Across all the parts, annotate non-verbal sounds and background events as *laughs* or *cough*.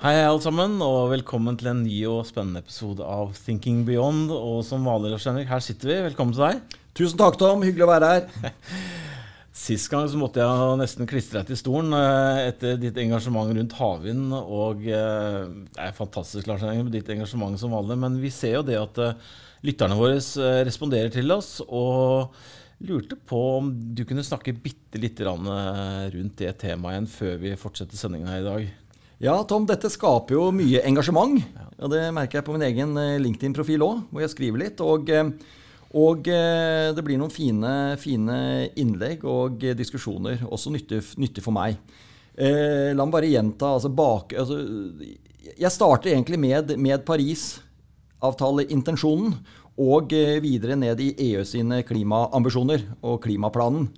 Hei, alle sammen, og velkommen til en ny og spennende episode av Thinking Beyond. Og som vanlig, Lars Henrik, her sitter vi. Velkommen til deg. Tusen takk, Tom. Hyggelig å være her. *laughs* Sist gang så måtte jeg nesten klistre deg til stolen eh, etter ditt engasjement rundt havvind. Og eh, det er fantastisk, Lars Henrik, med ditt engasjement som vanlig. Men vi ser jo det at eh, lytterne våre responderer til oss. og lurte på om du kunne snakke bitte litt rundt det temaet igjen før vi fortsetter sendingen her i dag. Ja, Tom, dette skaper jo mye engasjement. Og det merker jeg på min egen eh, LinkedIn-profil òg, hvor jeg skriver litt. Og, eh, og, eh, det blir noen fine, fine innlegg og diskusjoner, også nyttig, nyttig for meg. Eh, la meg bare gjenta. Altså bak, altså, jeg starter egentlig med, med Paris-avtaleintensjonen og videre ned i EU sine klimaambisjoner og klimaplanen.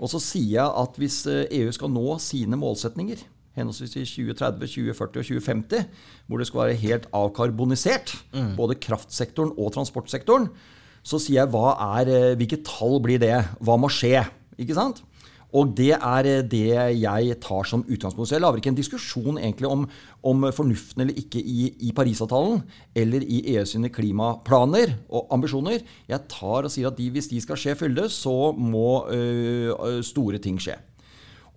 Og så sier jeg at hvis EU skal nå sine målsetninger henholdsvis i 2030, 2040 og 2050, hvor det skal være helt avkarbonisert, mm. både kraftsektoren og transportsektoren, så sier jeg hva er, eh, hvilke tall blir det? Hva må skje? Ikke sant? Og det er eh, det jeg tar som utgangspunkt. Så jeg lager ikke en diskusjon egentlig om, om fornuften eller ikke i, i Parisavtalen eller i EU sine klimaplaner og ambisjoner. Jeg tar og sier at de, hvis de skal skje fylde, så må ø, store ting skje.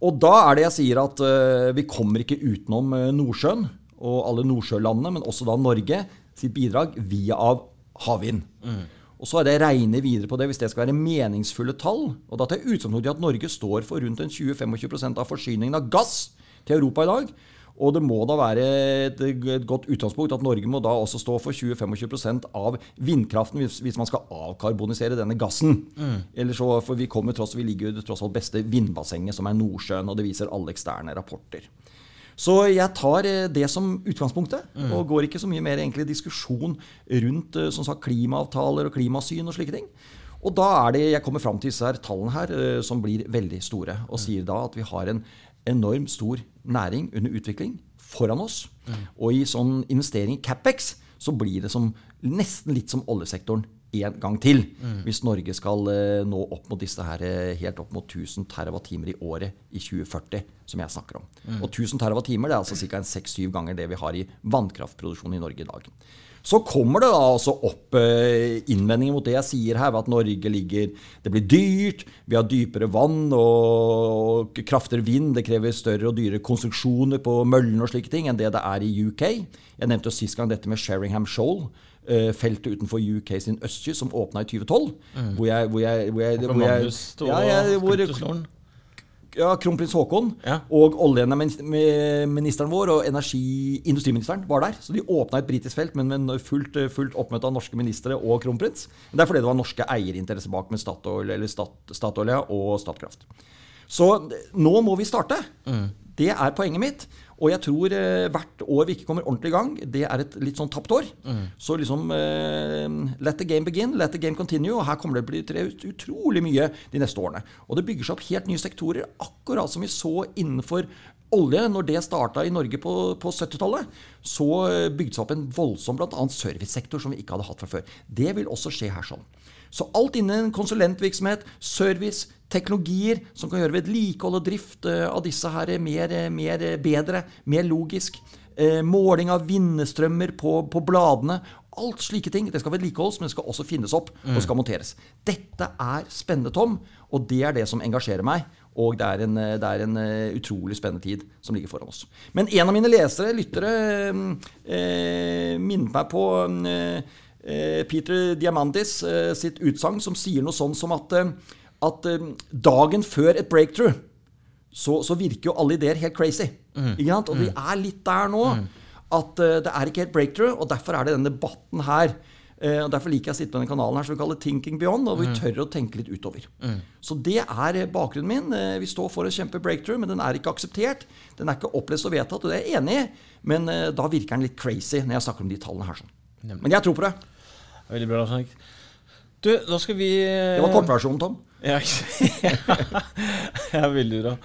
Og da er det jeg sier at uh, vi kommer ikke utenom uh, Nordsjøen og alle nordsjølandene, men også da Norge sitt bidrag via av havvind. Mm. Og så er det regne videre på det hvis det skal være meningsfulle tall. Og da tar jeg utgangspunkt i at Norge står for rundt 20-25 av forsyningen av gass til Europa i dag. Og det må da være et, et godt utgangspunkt at Norge må da også stå for 20-25 av vindkraften hvis, hvis, man skal avkarbonisere denne gassen. Mm. Eller så, for vi, kommer tross, vi ligger jo tross alt beste vindbassenget, som er Nordsjøen, og det viser alle eksterne rapporter. Så jeg tar eh, det som utgangspunktet, mm. og går ikke så mye mer egentlig diskusjon rundt eh, som sagt, klimaavtaler og klimasyn og slike ting. Og da er det jeg kommer fram til disse her tallene her, eh, som blir veldig store, og sier da at vi har en enormt stor næring under utvikling foran oss. Mm. Og i sånn investering i Capex så blir det som, nesten litt som oljesektoren en gang til. Mm. Hvis Norge skal uh, nå opp mot disse her, uh, helt opp mot 1000 TWh i året i 2040, som jeg snakker om. Mm. Og 1000 TWh er altså ca. 6-7 ganger det vi har i vannkraftproduksjon i Norge i dag. Så kommer det da også opp eh, innvendinger mot det jeg sier her, ved at Norge ligger Det blir dyrt, vi har dypere vann og, kraftigere vind. Det krever større og dyrere konstruksjoner på møllene og slike ting enn det det er i UK. Jeg nevnte jo sist gang dette med Sheringham Shoal. Uh, feltet utenfor UK sin østkyst, som åpna i 2012. Mm. Hvor jeg, hvor jeg, hvor jeg, hvor jeg, ja, jeg hvor, ja, kronprins Haakon ja. og oljeministeren vår og energi- industriministeren var der. Så de åpna et britisk felt, men med fullt, fullt oppmøte av norske ministre og kronprins. Men det er fordi det var norske eierinteresser bak, med Statoil, eller Stat, Statoil og Statkraft. Så nå må vi starte. Mm. Det er poenget mitt. Og jeg tror eh, hvert år vi ikke kommer ordentlig i gang, det er et litt sånn tapt år. Mm. Så liksom eh, Let the game begin, let the game continue. Og her kommer det til å bli utrolig mye de neste årene. Og det bygger seg opp helt nye sektorer, akkurat som vi så innenfor olje. Når det starta i Norge på, på 70-tallet, så eh, bygde det seg opp en voldsom bl.a. servicesektor som vi ikke hadde hatt fra før. Det vil også skje her sånn. Så alt innen konsulentvirksomhet, service, teknologier som kan gjøre vedlikehold og drift eh, av disse her mer, mer bedre, mer logisk. Eh, måling av vindestrømmer på, på, bladene. Alt slike ting. Det skal vedlikeholdes, men det skal også finnes opp og mm. skal monteres. Dette er spennende, Tom, og det er det som engasjerer meg. Og det er, en, det er en utrolig spennende tid som ligger foran oss. Men en av mine lesere, lyttere, eh, minnet meg på uh, Eh, Peter Diamantis eh, sitt utsagn som sier noe sånn som at, eh, at dagen før et breakthrough så, så, virker jo alle ideer helt crazy. Mm. Og vi mm. er litt der nå. Mm. At det er ikke helt breakthrough, og derfor er det denne debatten her. og Derfor liker jeg å sitte på denne kanalen her som vi kaller Thinking Beyond, og vi mm. tør å tenke litt utover. Mm. Så det er bakgrunnen min. Vi står for å kjempe breakthrough, men den er ikke akseptert. Den er ikke opplest og vedtatt, og det er jeg enig i, men da virker den litt crazy når jeg snakker om de tallene her. sånn. Men jeg tror på det. Veldig bra, Lars Henrik. Du, da skal vi Det var kortversjonen, Tom. Ja, *laughs* ja, veldig bra.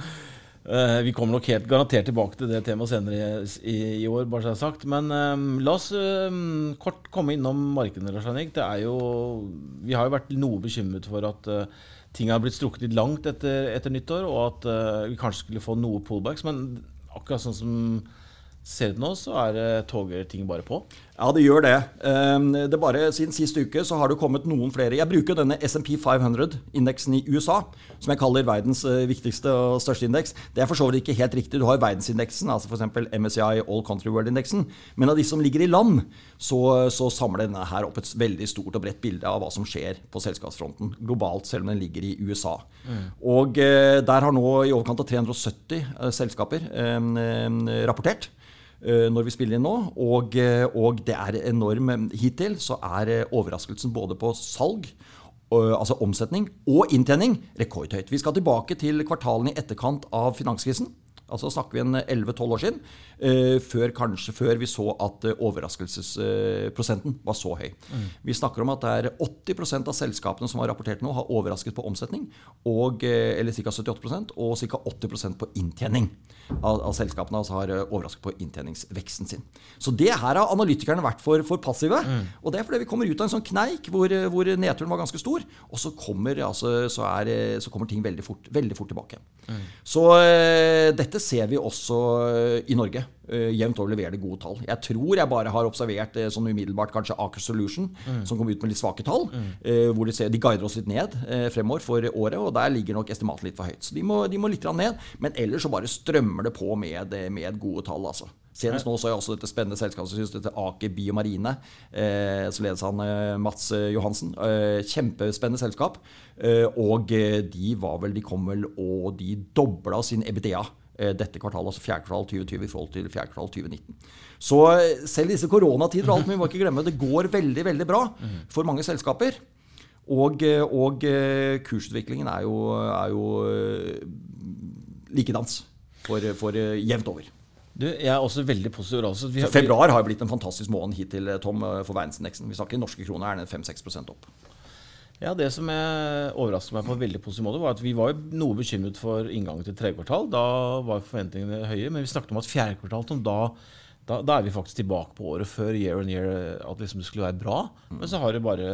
Uh, vi kommer nok helt garantert tilbake til det temaet senere i, i, år. bare så jeg har sagt. Men um, la oss um, kort komme innom markedene. Lars Henrik. Det er jo, vi har jo vært noe bekymret for at uh, ting har blitt strukket litt langt etter, etter nyttår, og at uh, vi kanskje skulle få noe pullbacks. Men akkurat sånn som ser ut nå, så er uh, toger ting bare på. Ja, det gjør det. Ehm, det bare Siden sist uke så har det kommet noen flere. Jeg bruker denne SMP 500-indeksen i USA, som jeg kaller verdens eh, viktigste og største indeks. Det er for så vidt ikke helt riktig. Du har verdensindeksen, altså f.eks. MSCI All Country World-indeksen. Men av de som ligger i land, så, så, samler denne her opp et veldig stort og bredt bilde av hva som skjer på selskapsfronten globalt, selv om den ligger i USA. Mm. Og eh, der har nå i overkant av 370 eh, selskaper eh, rapportert. Eh, når vi spiller inn nå. Og, eh, og, det er enorm Hittil så er eh, overraskelsen både på salg, altså omsetning, og inntjening rekordhøyt. Vi skal tilbake til kvartalene i etterkant av finanskrisen. Altså snakker vi en 11-12 år siden. før, kanskje før vi så at overraskelsesprosenten var så høy. Mm. Vi snakker om at det er 80% av selskapene som har rapportert nå, har overrasket på omsetning. Og, eller ca. 78% og ca. 80% på inntjening av, av selskapene altså har eh, overrasket på inntjeningsveksten sin. Så det her har analytikerne vært for, for passive. Mm. Og det er fordi vi kommer ut av en sånn kneik hvor, eh, hvor nedturen var ganske stor, og så kommer, altså, så er, eh, så kommer ting veldig fort, veldig fort tilbake. Mm. Så uh, dette ser vi også uh, i Norge. Uh, jevnt over leverer det gode tall. Jeg tror jeg bare har observert uh, sånn umiddelbart kanskje Aker Solution, mm. som kom ut med litt svake tall. Mm. hvor de, ser, de guider oss litt ned fremover for året, og der ligger nok estimatet litt for høyt. Så de må, de må litt ned. Men ellers så bare strømmer det på med, med gode tall, altså. Senest nå så jeg også dette spennende selskapet som synes dette Aker Biomarine. Eh, så ledes han eh, Mats Johansen. Eh, kjempespennende selskap. Eh, og de var vel, de kom vel og de dobla sin EBDA Eh, dette kvartalet, altså fjerde kvartal 2020 i forhold til fjerde kvartal 2019. Så eh, selv disse koronatider og alt, men vi må ikke glemme det går veldig veldig bra for mange selskaper. Og, eh, og kursutviklingen er jo, er jo likedans for, for jevnt over. Du, jeg er også veldig positiv. Også. Vi, februar har blitt en fantastisk måned hittil, Tom, for verdensindeksen. Vi snakker norske kroner er den 5-6% opp. Ja, Det som overrasket meg på en veldig positiv måte, var at vi var noe bekymret for inngangen til tredje kvartal. Da var forventningene høye. Men vi snakket om at fjerde kvartal da, da, da, er vi faktisk tilbake på året før year on year, at liksom det skulle være bra. Men så har det bare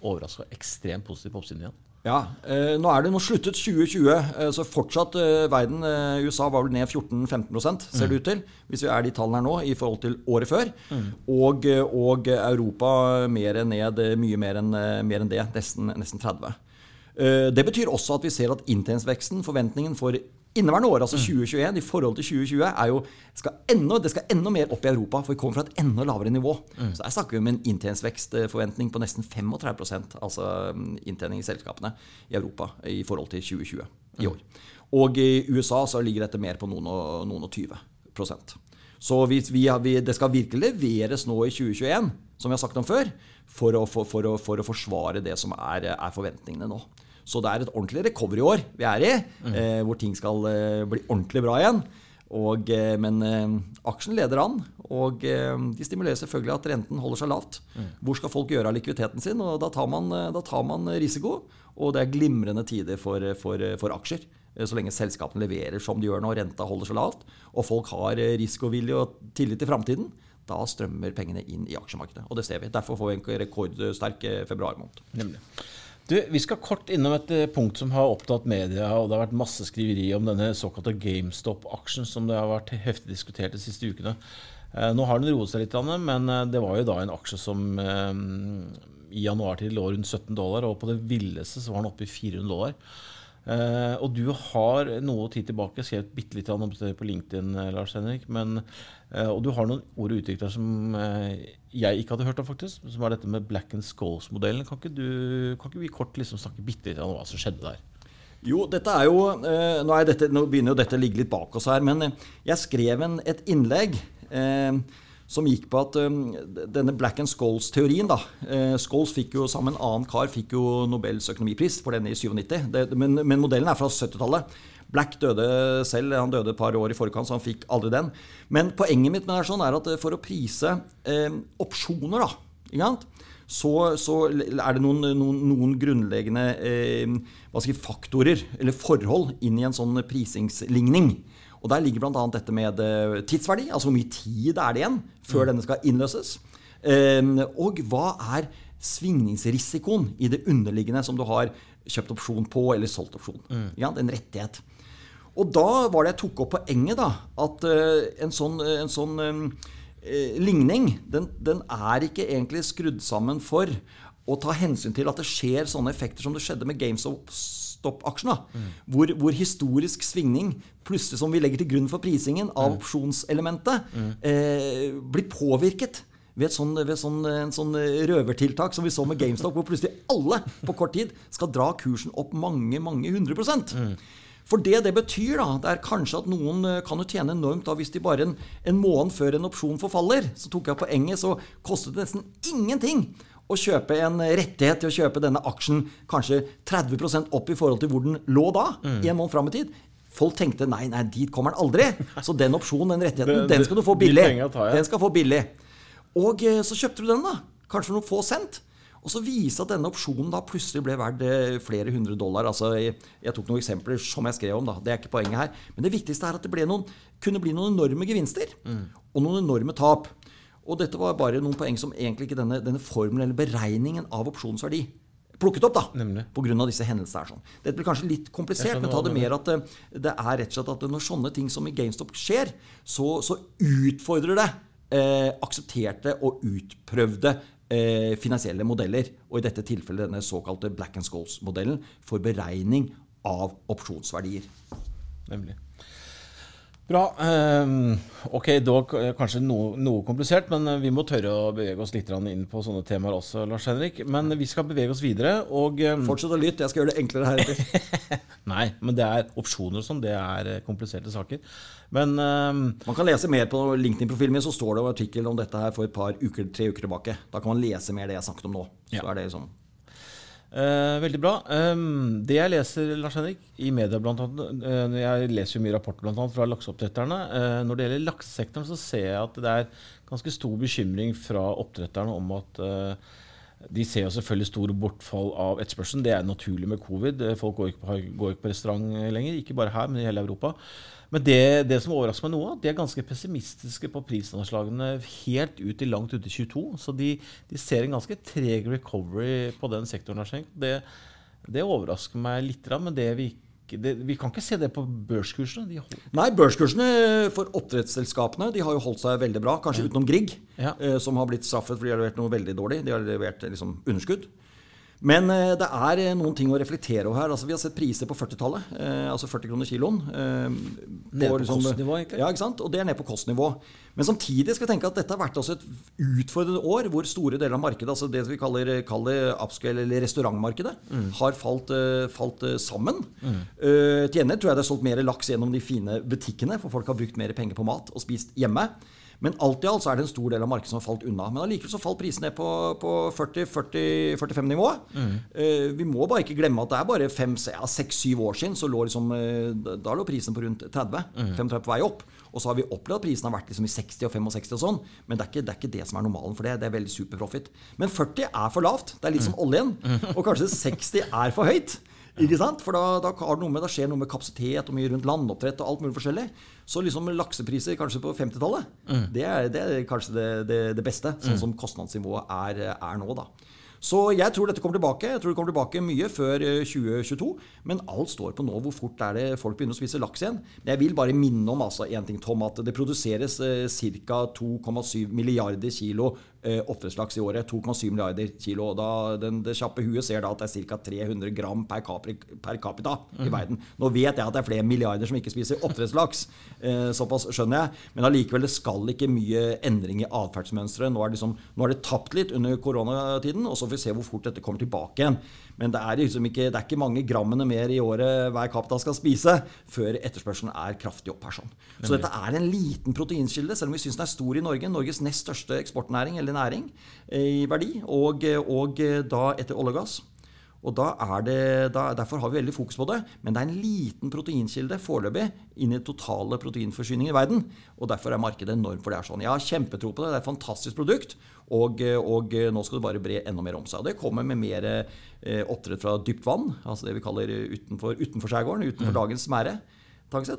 overraska ekstremt positivt på oppsiden igjen. Ja, eh, Nå er det nå sluttet 2020, eh, så fortsatt eh, verden eh, USA var vel ned 14-15% ser det ut til. Hvis vi er de tallene her nå i forhold til året før. Mm. Og, eh, og, Europa mer ned, mye mer enn, eh, mer enn det. Nesten, nesten 30. Det betyr også at vi ser at intensveksten, forventningen for inneværende år, altså 2021, mm. i forhold til 2020, er jo, skal enda, det skal enda mer opp i Europa. For vi kommer fra et enda lavere nivå. Mm. Så her snakker vi om en inntjeningsvekstforventning på nesten 35 altså mm, inntjening i selskapene i Europa i forhold til 2020 i år. Og i USA så ligger dette mer på noen og, noen og 20 Så vi, vi, det skal virkelig leveres nå i 2021, som vi har sagt om før, for å, for, for å, for å forsvare det som er, er forventningene nå. Så det er et ordentlig recovery-år vi er i, mm. eh, hvor ting skal eh, bli ordentlig bra igjen. Og, eh, men eh, aksjen leder an, og eh, de stimulerer selvfølgelig at renten holder seg lavt. Mm. Hvor skal folk gjøre av likviditeten sin? og Da tar man, eh, da tar man risiko. Og det er glimrende tider for, for, for, aksjer. Så lenge selskapene leverer som de gjør nå, renta holder seg lavt, og folk har risikovilje og tillit til framtiden, da strømmer pengene inn i aksjemarkedet. Og det ser vi. Derfor får vi en rekordsterk februarmåned. Nemlig. Du, Vi skal kort innom et eh, punkt som har opptatt media. og Det har vært masse skriveri om denne såkalte GameStop-aksjen som det har vært heftig diskutert de siste ukene. Eh, nå har den roet seg litt, men eh, det var jo da en aksje som i januar til lå rundt 17 dollar, og på det villeste så var den oppe i 400 dollar. Uh, og du har noe tid tilbake skrevet bitte litt om det på LinkedIn, Lars Henrik. Men, uh, og du har noen ord og uttrykk der som uh, jeg ikke hadde hørt om, faktisk. Som er dette med Black and Scholes-modellen. Kan, kan, ikke vi kort liksom snakke bitte litt om hva som skjedde der? Jo, dette er jo nå, er dette, nå, begynner jo dette å ligge litt bak oss her, men jeg skrev en, et innlegg. Eh, som gikk på at um, denne Black and Scholes-teorien da, uh, Scholes fikk jo sammen en annen kar fikk jo Nobels økonomipris for denne i 97. Det, men, men, modellen er fra 70-tallet. Black døde selv, han døde et par år i forkant, så han fikk aldri den. Men poenget mitt med det sånn er at for å prise uh, opsjoner, da, så, så, er det noen, noen, noen grunnleggende uh, faktorer, eller forhold, inn i en sånn prisingsligning. Og Der ligger bl.a. dette med eh, tidsverdi, altså hvor mye tid er det igjen før mm. denne skal innløses. Ehm, og hva er svingningsrisikoen i det underliggende som du har kjøpt opsjon på eller solgt opsjon? Mm. Ja, en rettighet. Og da var det jeg tok opp poenget, da. At uh, en sånn, en sånn ligning, den, den, er ikke egentlig skrudd sammen for å ta hensyn til at det skjer sånne effekter som det skjedde med GameStop-aksjene. Mm. Hvor, hvor, historisk svingning, plutselig som vi legger til grunn for prisingen av mm. opsjonselementet, mm. Eh, blir påvirket ved, sånn, ved sånn, en sånn røvertiltak som vi så med GameStop, hvor plutselig alle på kort tid skal dra kursen opp mange, mange hundre prosent. Mm. For det det betyr, da, det er kanskje at noen eh, kan jo tjene enormt da hvis de bare en, en måned før en opsjon forfaller, så tok jeg poenget, så kostet det nesten ingenting å kjøpe en rettighet til å kjøpe denne aksjen kanskje 30% opp i forhold til hvor den lå da, mm. en måned fram i tid. Folk tenkte nei, nei, dit kommer den aldri. *laughs* Så den opsjonen, den rettigheten, den skal du få billig. Den skal få billig. Og eh, så kjøpte du den, da. Kanskje for noen få cent. Og så viste at denne opsjonen da plutselig ble verdt eh, flere hundre dollar. altså Jeg, jeg tok noen eksempler som jeg skrev om. da, Det er ikke poenget her. Men det viktigste er at det noen, kunne bli noen enorme gevinster. Mm. Og noen enorme tap. Og dette var bare noen poeng som egentlig ikke denne, denne formelen eller beregningen av opsjonsverdi plukket opp. da. På grunn av disse hendelsene. Her, sånn. Dette blir kanskje litt komplisert, men ta det mer at det, eh, det er rett og slett at når sånne ting som i GameStop skjer, så, så utfordrer det eh, aksepterte og utprøvde eh, finansielle modeller, og i dette tilfellet denne såkalte Black and Scholes-modellen, for beregning av opsjonsverdier. Nemlig. Bra. Um, ok, da kanskje noe, noe, komplisert, men vi må tørre å bevege oss litt inn på sånne temaer også, Lars Henrik. Men vi skal bevege oss videre. Og, Fortsett å lytte, jeg skal gjøre det enklere heretter. *laughs* Nei, men det er opsjoner og sånn. Det er kompliserte saker. Men Man kan lese mer på LinkedIn-profilen min, så står det en artikkel om dette her for et par uker, tre uker tilbake. Da kan man lese mer det jeg snakket om nå. Så ja. er det liksom Uh, veldig bra. Um, det jeg leser Lars Henrik, i media blant annet, uh, Jeg leser jo mye rapporter blant annet, fra lakseoppdretterne. Uh, når det gjelder laksesektoren, så ser jeg at det er ganske stor bekymring fra oppdretterne om at de ser jo selvfølgelig store bortfall av etterspørselen. Det er naturlig med covid. Folk går ikke, på, går ikke på restaurant lenger. Ikke bare her, men i hele Europa. Men det, det som overrasker meg noe, de er ganske pessimistiske på prisanslagene helt ut i langt ute i 22. Så de, de, ser en ganske treg recovery på den sektoren. Det, det overrasker meg litt, men det vi, det, vi kan ikke se det på børskursene. Nei, børskursene for oppdrettsselskapene de har jo holdt seg veldig bra. Kanskje ja. utenom Grieg, ja. Eh, som har blitt straffet fordi de har levert noe veldig dårlig. De har levert liksom, underskudd. Men eh, det er eh, noen ting å reflektere over her. Altså, vi har sett priser på 40-tallet, eh, altså 40 kroner kiloen. Nede på, liksom, kostnivå, egentlig? Ja, ikke sant? og det er ned på kostnivå. Men samtidig skal vi tenke at dette har vært også et utfordrende år hvor store deler av markedet, altså det vi kaller, kaller upscale eller restaurantmarkedet, mm. har falt, falt sammen. Mm. Uh, til gjengjeld tror jeg det er solgt mer laks gjennom de fine butikkene, for folk har brukt mer penger på mat og spist hjemme. Men alt i alt så er det en stor del av markedet som har falt unna. Men allikevel så falt prisen ned på, på 40-45-nivået. Mm. Uh, vi må bare ikke glemme at det er bare 6-7 år siden så lå liksom, uh, da lå prisen på rundt 30. Mm. 35 på vei opp. Og så har vi opplevd at prisen har vært liksom i 60 og 65 og sånn. Men det er, ikke, det er, ikke, det som er normalen for det. Det er veldig superprofit. Men 40 er for lavt. Det er litt som mm. oljen. Og kanskje 60 er for høyt. Ikke sant? For da, da, med, da, skjer noe med kapasitet og mye rundt landoppdrett og alt mulig forskjellig. Så liksom laksepriser kanskje på 50-tallet, mm. det, det, er kanskje det, det, det beste. Sånn mm. som kostnadsnivået er, er nå, da. Så jeg tror dette kommer tilbake. Jeg tror det kommer tilbake mye før 2022. Eh, Men alt står på nå. Hvor fort er det folk begynner å spise laks igjen? Men jeg vil bare minne om altså, en ting, Tom, at det produseres eh, ca. 2,7 milliarder kilo oppdrettslaks i året. 2,7 milliarder kilo. Da, den, det kjappe huet ser da at det er ca. 300 gram per, capri, per capita mm. i verden. Nå vet jeg at det er flere milliarder som ikke spiser oppdrettslaks. *laughs* Eh, såpass skjønner jeg. Men allikevel, det skal ikke mye endring i atferdsmønsteret. Nå, liksom, nå er det tapt litt under koronatiden. og så får vi se hvor fort dette kommer tilbake igjen. Men det er, liksom ikke, det er ikke mange grammene mer i året hver kapta skal spise før etterspørselen er kraftig opp her. sånn. Så dette er en liten proteinskilde, selv om vi syns den er stor i Norge. Norges nest største eksportnæring eller næring i verdi, og, og da etter olje og gass. Og da er det, da, Derfor har vi veldig fokus på det. Men det er en liten proteinkilde foreløpig inn i totale proteinforsyning i verden. Og derfor er markedet enormt for det er sånn. Jeg har kjempetro på det. Det er et fantastisk produkt. Og, og nå skal det bare bre enda mer om seg. Og det kommer med mer eh, oppdrett fra dypt vann, altså det vi kaller utenfor, utenfor skjærgården, utenfor mm. dagens mære,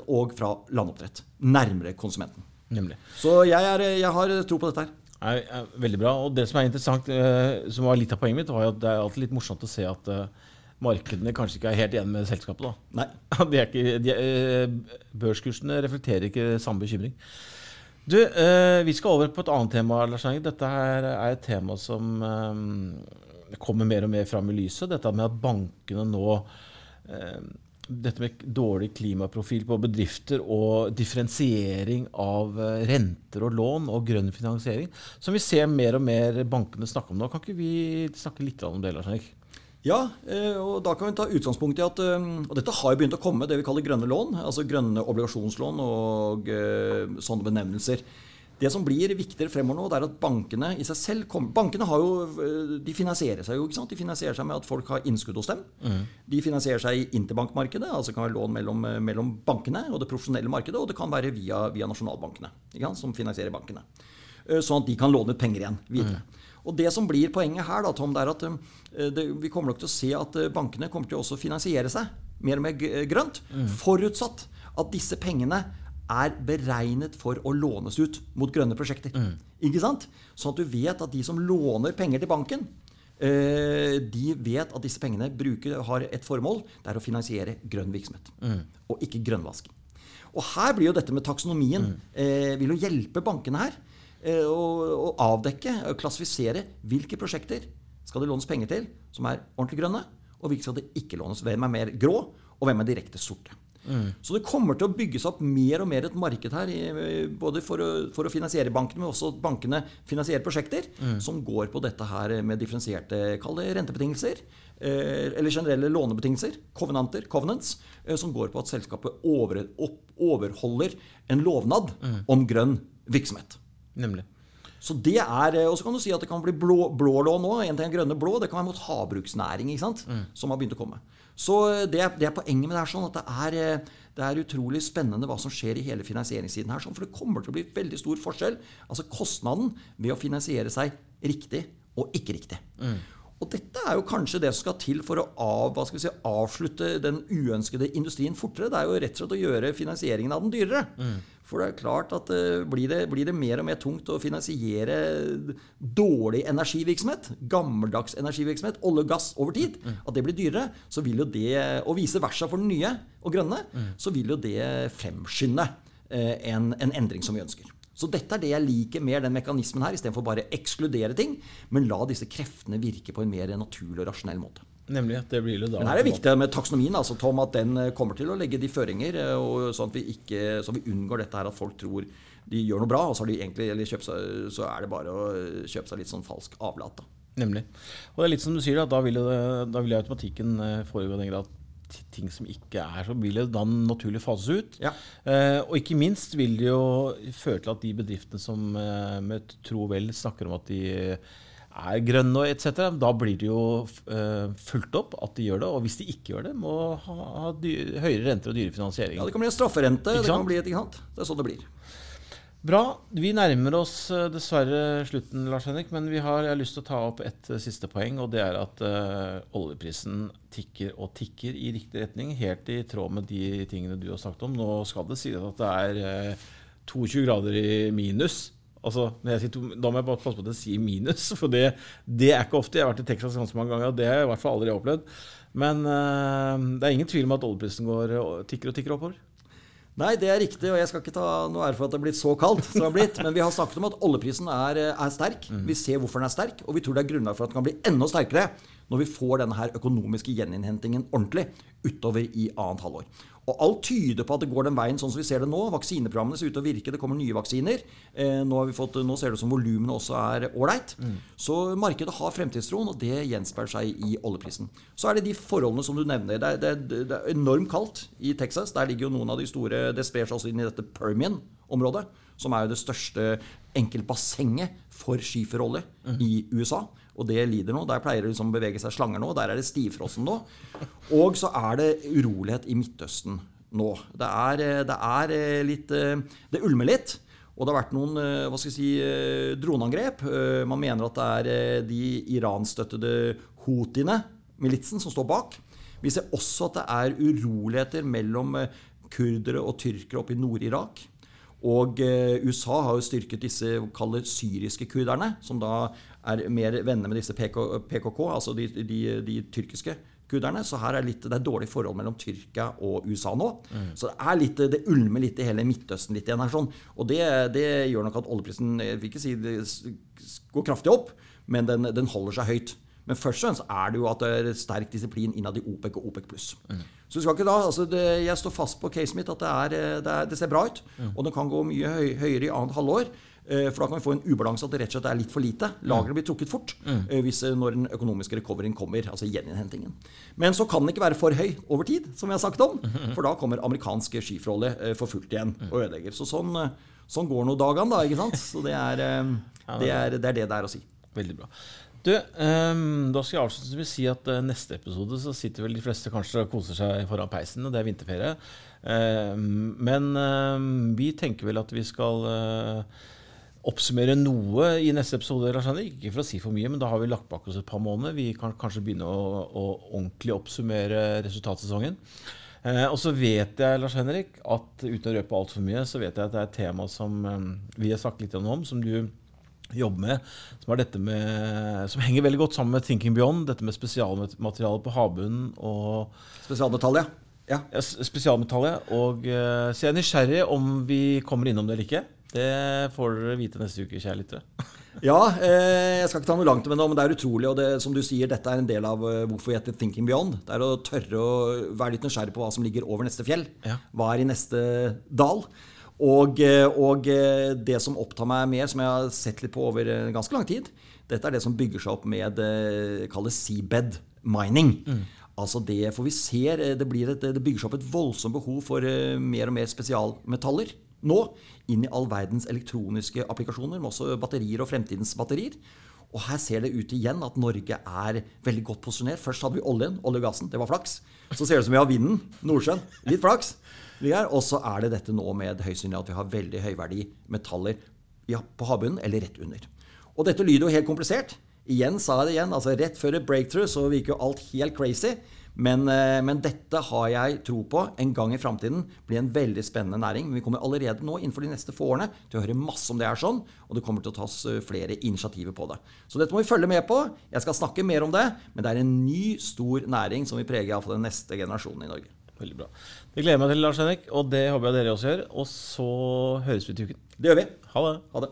og fra landoppdrett. Nærmere konsumenten. Nemlig. Så jeg, er, jeg har tro på dette her er, er veldig bra. Og det som er interessant, eh, som var litt av poenget mitt, var at det er alltid litt morsomt å se at eh, markedene kanskje ikke er helt enige med selskapet. da. Nei. *laughs* De er ikke, de, eh, børskursene reflekterer ikke samme bekymring. Du, eh, Vi skal over på et annet tema. Lars Arne. Dette her er et tema som kommer mer og mer fram i lyset. Dette med at bankene nå Dette med dårlig klimaprofil på bedrifter og differensiering av eh, renter og lån og grønn finansiering, som vi ser mer og mer bankene snakke om nå. Kan ikke vi snakke litt om det? Lars Henrik? Ja, eh, og da kan vi ta utgangspunkt i at eh, Og dette har jo begynt å komme, det vi kaller grønne lån. Altså grønne obligasjonslån og sånne benevnelser. Det som blir viktigere fremover nå, det er at bankene i seg selv kommer, Bankene har jo, de finansierer seg jo. ikke sant? De finansierer seg med at folk har innskudd hos dem. Mm. De finansierer seg i interbankmarkedet, altså kan være lån mellom, mellom, bankene og det profesjonelle markedet, og det kan være via, via nasjonalbankene, som finansierer bankene. Sånn at de kan låne ut penger igjen videre. Mm. Og Det som blir poenget her, da, Tom, det er at eh, det, vi kommer nok til å se at eh, bankene kommer til å også finansiere seg mer og mer eh, grønt. Mm. Forutsatt at disse pengene er beregnet for å lånes ut mot grønne prosjekter. Mm. Ikke sant? Sånn at du vet at de som låner penger til banken, de vet at disse pengene bruker, har et formål. Det er å finansiere grønn virksomhet. Mm. Og ikke grønnvask. Og her blir jo dette med taksonomien mm. eh, vil jo hjelpe bankene her. Eh, å avdekke og klassifisere hvilke prosjekter skal det lånes penger til som er ordentlig grønne, og hvilke skal det ikke lånes. Hvem er mer grå, og hvem er direkte sorte. Mm. Så det kommer til å bygges opp mer og mer et marked her, både for å, for å finansiere bankene, men også at bankene finansierer prosjekter mm. som går på dette her med differensierte rentebetingelser. Eh, eller generelle lånebetingelser, covenanter, covenants, eh, som går på at selskapet over, opp, overholder en lovnad mm. om grønn virksomhet. Nemlig. Så det er, eh, Og så kan du si at det kan bli blå, blå lån òg. En ting er grønne blå. Det kan være mot havbruksnæring, ikke sant? Mm. som har begynt å komme. Så eh, det det er poenget med det her. sånn at det er, eh, det er utrolig spennende hva som skjer i hele finansieringssiden her. Sånn, for det kommer til å bli veldig stor forskjell. Altså kostnaden ved å finansiere seg riktig og ikke riktig. Mm. Og dette er jo kanskje det som skal til for å av, si, avslutte den uønskede industrien fortere. Det er jo rett og slett å gjøre finansieringen av den dyrere. Mm. For det er klart at uh, blir, det, blir, det, mer og mer tungt å finansiere dårlig energivirksomhet, gammeldags energivirksomhet, olje og gass over tid, mm. at det blir dyrere, så vil jo det, og vice versa for den nye og grønne, mm. så vil jo det fremskynde uh, en, en endring som vi ønsker. Så dette er det jeg liker mer den mekanismen her, istedenfor bare ekskludere ting, men la disse kreftene virke på en mer naturlig og rasjonell måte. Nemlig, det blir det da. Men her er det viktig med taksonomien, altså, Tom, at den eh, kommer til å legge de føringer, eh, sånn at vi, ikke, så vi unngår dette her at folk tror de gjør noe bra, og så, egentlig, seg, så er det bare å kjøpe seg litt sånn falsk avlat. Da. Nemlig. Og det er litt som du sier, da, da vil, det, da vil automatikken foregå foregå den grad ting som ikke er så, vil det da naturlig fases ut. Ja. Eh, og ikke minst vil det jo føre til at de bedriftene som eh, med tro vel snakker om at de er grønne og etc., da blir det jo eh, fulgt opp at de gjør det. Og hvis de ikke gjør det, må ha, ha dyre, høyere renter og dyre finansiering. Ja, det kan bli en strafferente. Det kan bli et, ikke sant? Det er sånn det blir. Bra. Vi nærmer oss uh, dessverre slutten, Lars Henrik, men vi har, jeg har lyst til å ta opp et uh, siste poeng. Og det er at oljeprisen tikker og tikker i riktig retning, helt i tråd med de tingene du har sagt om. Nå skal det sies at det er 22 grader i minus Altså, sier, da må jeg bare passe på at jeg sier minus, for det, det, er ikke ofte. Jeg har vært i Texas ganske mange ganger, og det har jeg i hvert fall aldri opplevd. Men uh, det er ingen tvil om at oljeprisen går tikker og tikker oppover. Nei, det er riktig, og jeg skal ikke ta noe ære for at det er blitt så kaldt. som det har blitt, Men vi har snakket om at oljeprisen er, er sterk. Mm. Vi ser hvorfor den er sterk, og vi tror det er grunnlag for at den kan bli enda sterkere når vi får denne her økonomiske gjeninnhentingen ordentlig utover i annet halvår. Og alt tyder på at det går den veien sånn som vi ser det nå. Vaksineprogrammene ser ut til å virke, det kommer nye vaksiner. Eh, nå, fått, nå, ser det ut som volumene også er ålreit. Mm. Så markedet har fremtidstroen, og det gjenspeiler seg i oljeprisen. Så er det de forholdene som du nevner. Det er, det, det er, enormt kaldt i Texas. Der ligger jo noen av de store Det sprer seg også inn i dette Permian-området, som er jo det største enkeltbassenget for skiferolje mm. i USA og det lider nå. Der pleier det liksom å bevege seg slanger nå. Der er det stivfrossen nå. Og så er det urolighet i Midtøsten nå. Det er, eh, det er eh, litt eh, Det ulmer litt. Og det har vært noen hva skal jeg si, droneangrep. Man mener at det er de iranstøttede houthiene, militsen, som står bak. Vi ser også at det er uroligheter mellom kurdere og tyrkere oppe i Nord-Irak. Og USA har jo styrket disse syriske kurderne, som da er mer venner med disse PK, PKK, altså de, de, de tyrkiske guderne. Så her er litt, det er dårlig forhold mellom Tyrkia og USA nå. Så det er litt, det ulmer litt i hele Midtøsten litt igjen her sånn. Og det, det gjør nok at oljeprisen jeg vil ikke si det går kraftig opp, men den, den holder seg høyt. Men først og fremst er det jo at det er sterk disiplin innad i OPEC og OPEC pluss. Så du skal ikke da, altså det, Jeg står fast på caset mitt at det, er, eh, det, er, det ser bra ut. Og det kan gå mye høy, høyere i annet halvår. Eh, For da kan vi få en ubalanse at det rett og slett er litt for lite. Lagrene blir trukket fort mm. hvis, eh, når den økonomiske recoveryen kommer. Altså gjeninnhentingen. Men så kan den ikke være for høy over tid, som vi har sagt om. For da kommer amerikansk skiferolje eh, for fullt igjen og ødelegger. Så sånn, eh, sånn går nå dagene, da. ikke sant? Så det er eh, *laughs* det er det er det det er å si. Veldig bra. Du, um, da skal jeg avslutningsvis si at uh, neste episode så sitter vel de fleste kanskje og koser seg foran peisen, og det er vinterferie. Uh, men uh, vi tenker vel at vi skal eh, oppsummere noe i neste episode. Ikke for å si for mye, men da har vi lagt bak oss et par måneder. Vi kan kanskje begynne å, å ordentlig oppsummere resultatsesongen. Eh, og så vet jeg, Lars Henrik, at uten å røpe altfor mye, så vet jeg at det er et tema som eh, vi har snakket litt om, som du jobber med, som, er dette med, som henger veldig godt sammen med Thinking Beyond. Dette med spesialmateriale på havbunnen og Spesialmetall, ja. ja. ja, spesialmetallet. Og, eh, så jeg er nysgjerrig om vi kommer innom det eller ikke. Det får dere vite neste uke, kjære lyttere. *laughs* Ja, eh, jeg skal ikke ta noe langt med det, men det er utrolig. Og det, som du sier, dette er en del av eh, hvorfor vi heter Thinking Beyond. Det er å tørre å være litt nysgjerrig på hva som ligger over neste fjell. Ja. Hva er i neste dal? Og, eh, og eh, det som opptar meg mer, som jeg har sett litt på over ganske lang tid, dette er det som bygger seg opp med kalles seabed mining. Altså det, For vi ser det, blir et, det bygger seg opp et voldsomt behov for mer og mer spesialmetaller nå. Inn i all verdens elektroniske applikasjoner, men også batterier og fremtidens batterier. Og her ser det ut igjen at Norge er veldig godt posisjonert. Først hadde vi oljen, olje og gassen. Det var flaks. Så ser det ut som vi har vinden. Nordsjøen. Litt flaks. Og så er det dette nå med høysynlig at vi har veldig høyverdi metaller på havbunnen eller rett under. Og dette lyder jo helt komplisert. Igjen sa jeg det igjen. altså Rett før et breakthrough så virker jo alt helt crazy. Men, eh, men dette har jeg tro på en gang i framtiden blir en veldig spennende næring. Men vi kommer allerede nå innenfor de neste få årene til å høre masse om det er sånn. Og det kommer til å tas eh, flere initiativer på det. Så dette må vi følge med på. Jeg skal snakke mer om det. Men det er en ny, stor næring som vil prege iallfall den neste generasjonen i Norge. Veldig bra. Det gleder jeg meg til, Lars Henrik, og det håper jeg dere også gjør. Og så høres vi til uken. Det gjør vi. Ha det. Ha det.